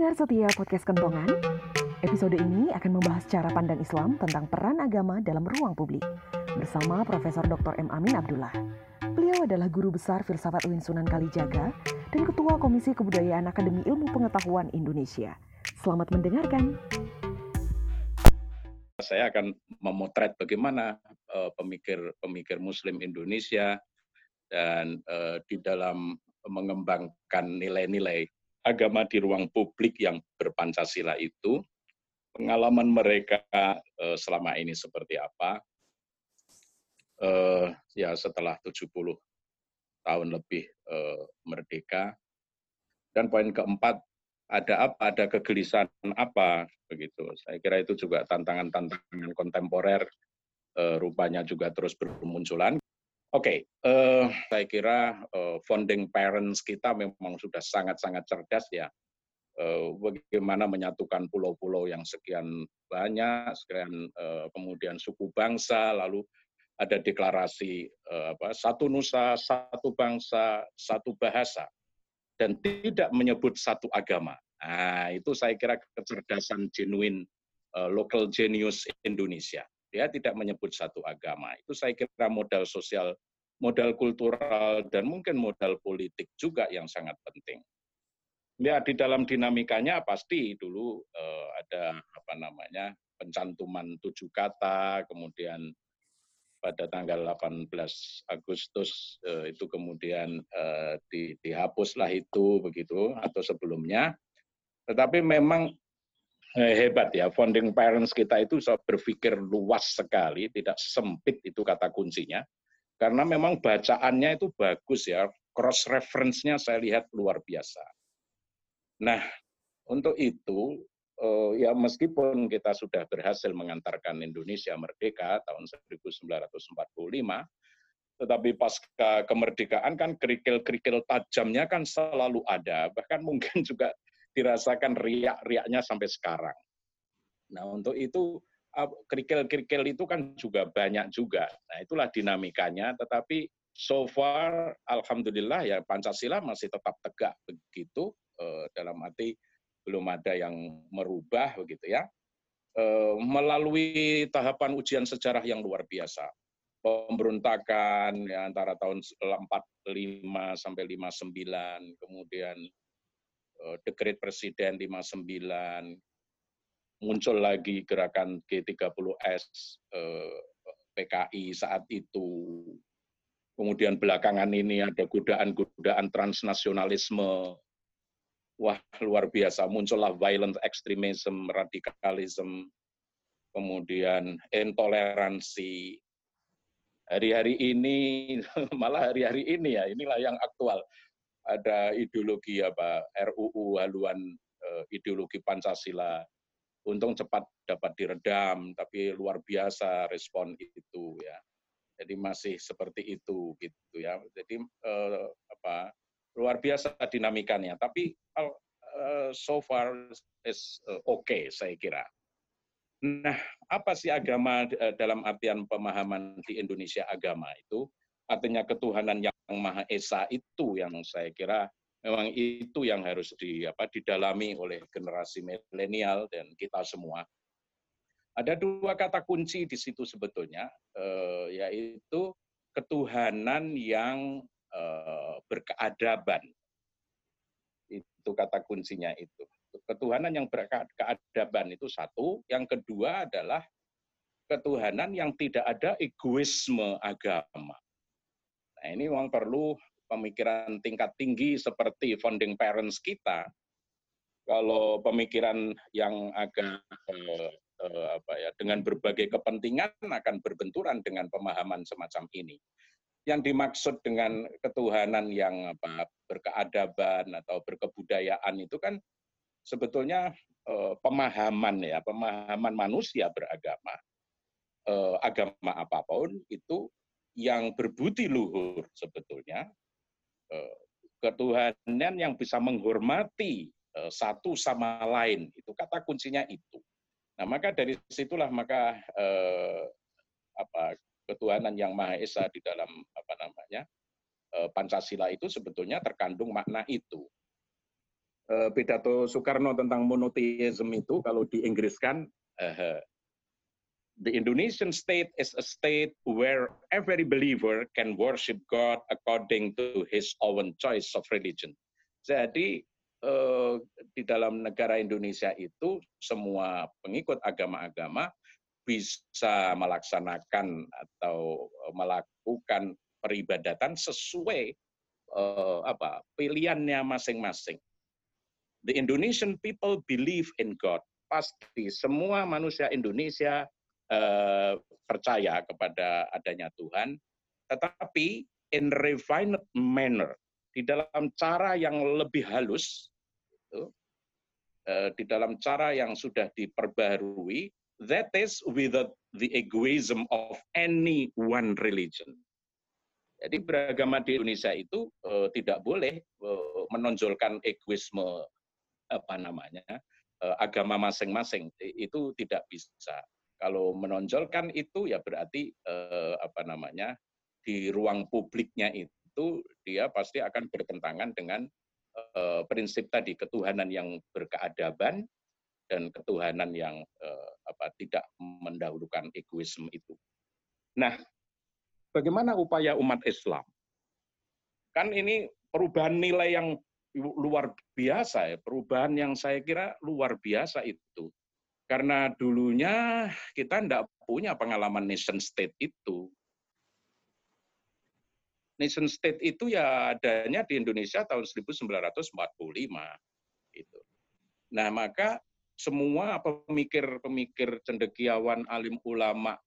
Pendengar setia podcast Kentongan, episode ini akan membahas cara pandang Islam tentang peran agama dalam ruang publik bersama Profesor Dr. M. Amin Abdullah. Beliau adalah guru besar filsafat UIN Sunan Kalijaga dan Ketua Komisi Kebudayaan Akademi Ilmu Pengetahuan Indonesia. Selamat mendengarkan. Saya akan memotret bagaimana pemikir-pemikir uh, Muslim Indonesia dan uh, di dalam mengembangkan nilai-nilai agama di ruang publik yang berpancasila itu, pengalaman mereka uh, selama ini seperti apa, uh, ya setelah 70 tahun lebih uh, merdeka. Dan poin keempat, ada apa, ada kegelisahan apa, begitu. Saya kira itu juga tantangan-tantangan kontemporer, rupanya juga terus bermunculan. Oke, okay, uh, saya kira uh, founding parents kita memang sudah sangat-sangat cerdas ya. Uh, bagaimana menyatukan pulau-pulau yang sekian banyak, sekian kemudian suku bangsa, lalu ada deklarasi apa, satu nusa, satu bangsa, satu bahasa, dan tidak menyebut satu agama. Nah, itu saya kira kecerdasan genuine local genius Indonesia dia tidak menyebut satu agama. Itu saya kira modal sosial, modal kultural, dan mungkin modal politik juga yang sangat penting. Ya di dalam dinamikanya pasti dulu uh, ada apa namanya pencantuman tujuh kata, kemudian pada tanggal 18 Agustus uh, itu kemudian uh, di, dihapuslah itu begitu atau sebelumnya. Tetapi memang Eh, hebat ya, founding parents kita itu berpikir luas sekali, tidak sempit itu kata kuncinya. Karena memang bacaannya itu bagus ya, cross reference-nya saya lihat luar biasa. Nah, untuk itu eh, ya meskipun kita sudah berhasil mengantarkan Indonesia merdeka tahun 1945, tetapi pasca kemerdekaan kan kerikil-kerikil tajamnya kan selalu ada, bahkan mungkin juga dirasakan riak-riaknya sampai sekarang. Nah untuk itu kerikil-kerikil itu kan juga banyak juga. Nah itulah dinamikanya, tetapi so far Alhamdulillah ya Pancasila masih tetap tegak begitu, eh, dalam arti belum ada yang merubah begitu ya. Eh, melalui tahapan ujian sejarah yang luar biasa. Pemberontakan ya, antara tahun 45 sampai 59, kemudian dekret Presiden 59, muncul lagi gerakan G30S eh, PKI saat itu. Kemudian belakangan ini ada godaan-godaan transnasionalisme. Wah, luar biasa. Muncullah violent extremism, radikalisme, kemudian intoleransi. Hari-hari ini, malah hari-hari ini ya, inilah yang aktual ada ideologi apa? RUU haluan uh, ideologi Pancasila. Untung cepat dapat diredam tapi luar biasa respon itu ya. Jadi masih seperti itu gitu ya. Jadi uh, apa luar biasa dinamikanya. Tapi uh, so far is uh, oke okay, saya kira. Nah apa sih agama dalam artian pemahaman di Indonesia agama itu artinya ketuhanan yang Maha Esa itu yang saya kira memang itu yang harus di, apa, didalami oleh generasi milenial dan kita semua. Ada dua kata kunci di situ sebetulnya, eh, yaitu ketuhanan yang eh, berkeadaban. Itu kata kuncinya itu. Ketuhanan yang berkeadaban itu satu. Yang kedua adalah ketuhanan yang tidak ada egoisme agama. Nah, ini memang perlu pemikiran tingkat tinggi seperti founding parents kita. Kalau pemikiran yang agak eh, eh, apa ya dengan berbagai kepentingan akan berbenturan dengan pemahaman semacam ini. Yang dimaksud dengan ketuhanan yang apa berkeadaban atau berkebudayaan itu kan sebetulnya eh, pemahaman ya, pemahaman manusia beragama. Eh, agama apa pun itu yang berbudi luhur sebetulnya eh, ketuhanan yang bisa menghormati eh, satu sama lain itu kata kuncinya itu. Nah maka dari situlah maka eh, apa ketuhanan yang maha esa di dalam apa namanya eh, Pancasila itu sebetulnya terkandung makna itu. uh, pidato Soekarno tentang monotheism itu kalau di Inggris kan uh, the Indonesian state is a state where every believer can worship God according to his own choice of religion. Jadi uh, di dalam negara Indonesia itu semua pengikut agama-agama bisa melaksanakan atau melakukan peribadatan sesuai uh, apa pilihannya masing-masing. The Indonesian people believe in God. Pasti semua manusia Indonesia uh, percaya kepada adanya Tuhan, tetapi in refined manner, di dalam cara yang lebih halus, gitu, uh, di dalam cara yang sudah diperbarui, that is without the egoism of any one religion. Jadi beragama di Indonesia itu uh, tidak boleh uh, menonjolkan egoisme apa namanya uh, agama masing-masing itu tidak bisa. Kalau menonjolkan itu ya berarti uh, apa namanya di ruang publiknya itu dia pasti akan bertentangan dengan uh, prinsip tadi ketuhanan yang berkeadaban dan ketuhanan yang uh, apa tidak mendahulukan egoisme itu. Nah, bagaimana upaya umat Islam? Kan ini perubahan nilai yang luar biasa ya, perubahan yang saya kira luar biasa itu. Karena dulunya kita tidak punya pengalaman nation state itu. Nation state itu ya adanya di Indonesia tahun 1945. Gitu. Nah maka semua pemikir-pemikir cendekiawan, alim ulama,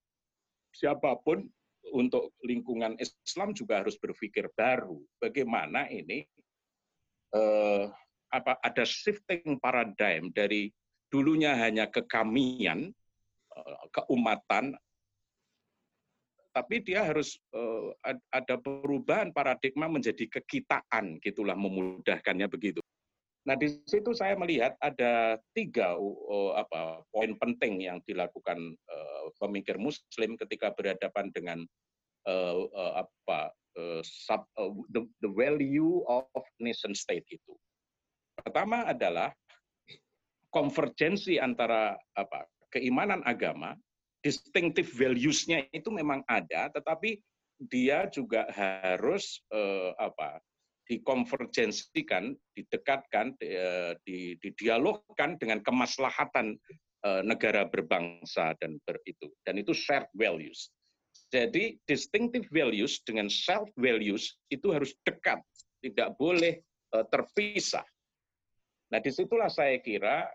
siapa pun untuk lingkungan Islam juga harus berpikir baru. Bagaimana ini eh, apa ada shifting paradigm dari dulunya hanya kekamian, eh, keumatan, tapi dia harus eh, ada perubahan paradigma menjadi kekitaan, gitulah memudahkannya begitu. Nah di situ saya melihat ada tiga uh, apa poin penting yang dilakukan pemikir Muslim ketika berhadapan dengan apa sub, the value of nation state itu. Pertama adalah konvergensi antara apa keimanan agama, distinctive values-nya itu memang ada, tetapi dia juga harus uh, apa dikonvergensikan, didekatkan, eh, didialogkan dengan kemaslahatan eh, negara berbangsa dan ber itu. Dan itu shared values. Jadi distinctive values dengan self values itu harus dekat, tidak boleh eh, terpisah. Nah di situlah saya kira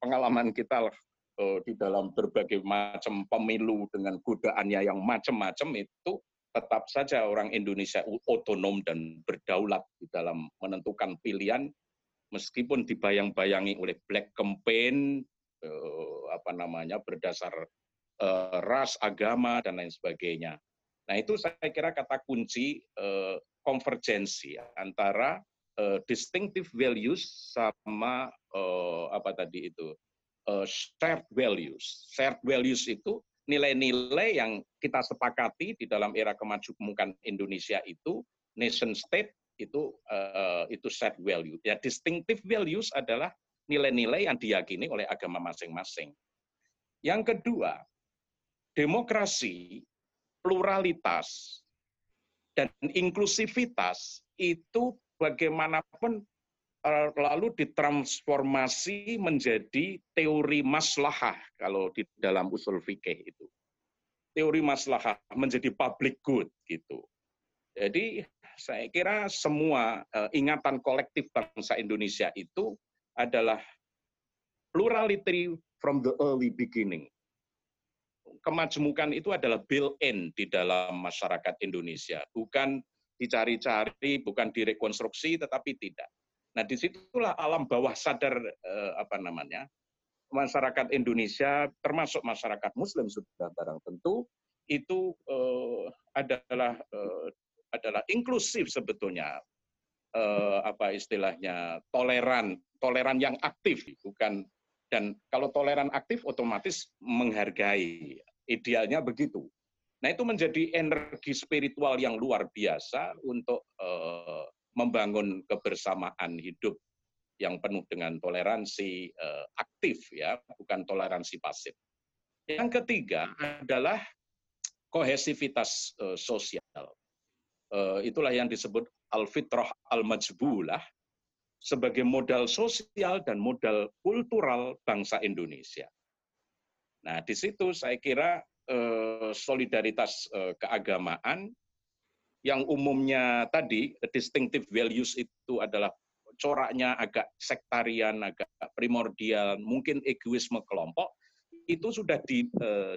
pengalaman kita di dalam berbagai macam pemilu dengan godaannya yang macam-macam itu tetap saja orang Indonesia otonom dan berdaulat di dalam menentukan pilihan meskipun dibayang-bayangi oleh black campaign eh, apa namanya berdasar eh, ras, agama dan lain sebagainya. Nah, itu saya kira kata kunci eh, konvergensi antara eh, distinctive values sama eh, apa tadi itu eh, shared values. Shared values itu nilai-nilai yang kita sepakati di dalam era kemajuan Indonesia itu nation state itu uh, itu set value. Ya distinctive values adalah nilai-nilai yang diyakini oleh agama masing-masing. Yang kedua, demokrasi, pluralitas, dan inklusivitas itu bagaimanapun Eh, lalu ditransformasi menjadi teori maslahah kalau di dalam usul fikih itu. Teori maslahah menjadi public good gitu. Jadi saya kira semua uh, ingatan kolektif bangsa Indonesia itu adalah plurality from the early beginning. Kemajmukan itu adalah built-in di dalam masyarakat Indonesia, bukan dicari-cari, bukan direkonstruksi, tetapi tidak Nah, di situlah alam bawah sadar eh, apa namanya masyarakat Indonesia, termasuk masyarakat Muslim sudah barang tentu itu eh, adalah eh, adalah inklusif sebetulnya eh, apa istilahnya toleran toleran yang aktif bukan dan kalau toleran aktif otomatis menghargai idealnya begitu. Nah itu menjadi energi spiritual yang luar biasa untuk eh, membangun kebersamaan hidup yang penuh dengan toleransi uh, aktif ya, bukan toleransi pasif. Yang ketiga adalah kohesivitas uh, sosial. Uh, itulah yang disebut al-fitrah al-majbulah sebagai modal sosial dan modal kultural bangsa Indonesia. Nah, di situ saya kira solidaritas uh, keagamaan yang umumnya tadi distinctive values itu adalah coraknya agak sektarian, agak primordial, mungkin egoisme kelompok, itu sudah di, uh,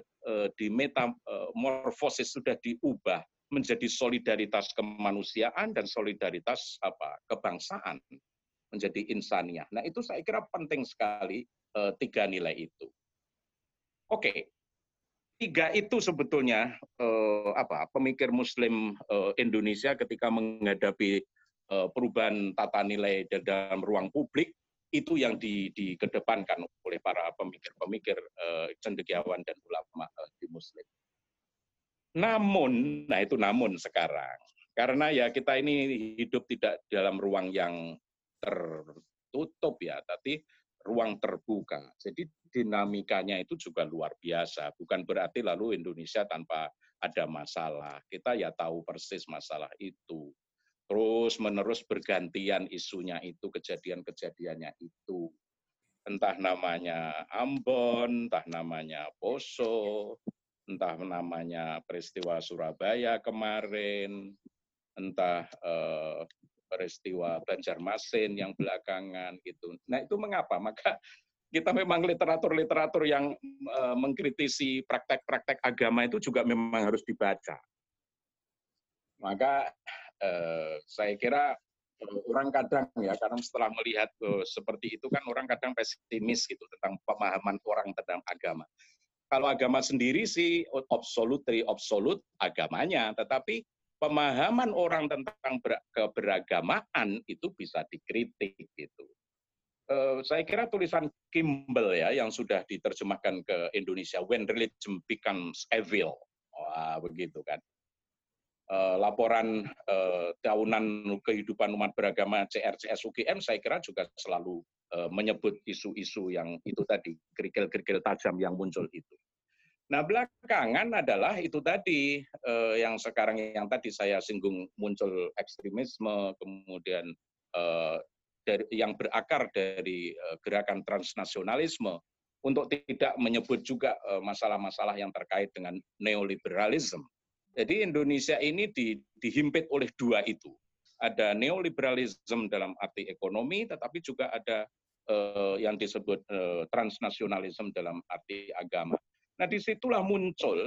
di metamorfosis, sudah diubah menjadi solidaritas kemanusiaan dan solidaritas apa kebangsaan menjadi insaniah. Nah itu saya kira penting sekali tiga nilai itu. Oke, tiga itu sebetulnya uh, apa pemikir Muslim uh, Indonesia ketika menghadapi Eh, perubahan tata nilai dalam ruang publik itu yang di, dikedepankan oleh para pemikir-pemikir uh, cendekiawan dan ulama uh, di Muslim. Namun, nah itu namun sekarang, karena ya kita ini hidup tidak dalam ruang yang tertutup ya, tapi ruang terbuka. Jadi dinamikanya itu juga luar biasa. Bukan berarti lalu Indonesia tanpa ada masalah. Kita ya tahu persis masalah itu terus menerus bergantian isunya itu, kejadian-kejadiannya itu. Entah namanya Ambon, entah namanya Poso, entah namanya peristiwa Surabaya kemarin, entah eh, peristiwa Banjarmasin yang belakangan itu. Nah itu mengapa? Maka kita memang literatur-literatur yang eh, mengkritisi praktek-praktek agama itu juga memang harus dibaca. Maka eh, saya kira eh, orang kadang ya karena setelah melihat seperti itu kan orang kadang pesimis gitu tentang pemahaman orang tentang agama. Kalau agama sendiri sih absolutely absolut agamanya, tetapi pemahaman orang tentang keberagamaan itu bisa dikritik gitu. Uh, saya kira tulisan Kimball ya yang sudah diterjemahkan ke Indonesia When Religion Becomes Evil, wah begitu kan uh, laporan uh, tahunan kehidupan umat beragama CRCS UGM saya kira juga selalu menyebut isu-isu yang itu tadi, kerikil-kerikil tajam yang muncul itu. Nah belakangan adalah itu tadi uh, yang sekarang yang tadi saya singgung muncul ekstremisme, kemudian uh, dari, yang berakar dari uh, gerakan transnasionalisme untuk tidak menyebut juga masalah-masalah uh, yang terkait dengan neoliberalisme jadi Indonesia ini di, dihimpit oleh dua itu. Ada neoliberalisme dalam arti ekonomi, tetapi juga ada uh, yang disebut uh, transnasionalisme dalam arti agama. Nah di situlah muncul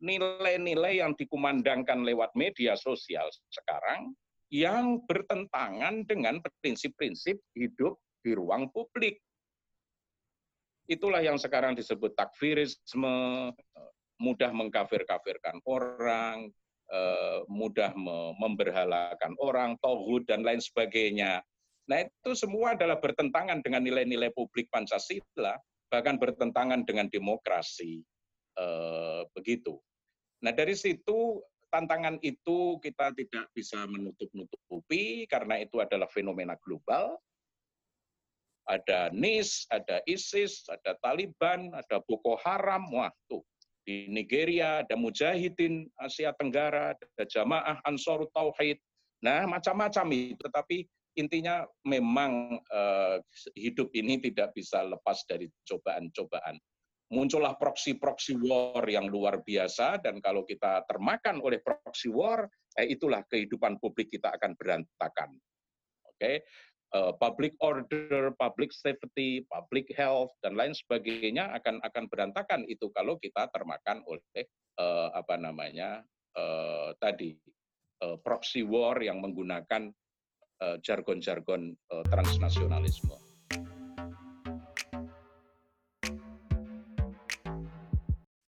nilai-nilai yang dikumandangkan lewat media sosial sekarang yang bertentangan dengan prinsip-prinsip hidup di ruang publik. Itulah yang sekarang disebut takfirisme, mudah mengkafir-kafirkan orang, eh, mudah memberhalakan orang, tohud, dan lain sebagainya. Nah itu semua adalah bertentangan dengan nilai-nilai publik Pancasila, bahkan bertentangan dengan demokrasi. Eh, begitu. Nah dari situ tantangan itu kita tidak bisa menutup-nutupi karena itu adalah fenomena global. Ada NIS, ada ISIS, ada Taliban, ada Boko Haram, wah tuh di Nigeria, ada Mujahidin Asia Tenggara, ada Jamaah Ansor Tauhid. Nah, macam-macam itu. Tetapi intinya memang uh, hidup ini tidak bisa lepas dari cobaan-cobaan. Muncullah proksi-proksi war yang luar biasa, dan kalau kita termakan oleh proksi war, eh, itulah kehidupan publik kita akan berantakan. Oke, okay? uh, public order, public safety, public health dan lain sebagainya akan akan berantakan itu kalau kita termakan oleh uh, apa namanya uh, tadi uh, proxy war yang menggunakan jargon-jargon uh, transnasionalisme.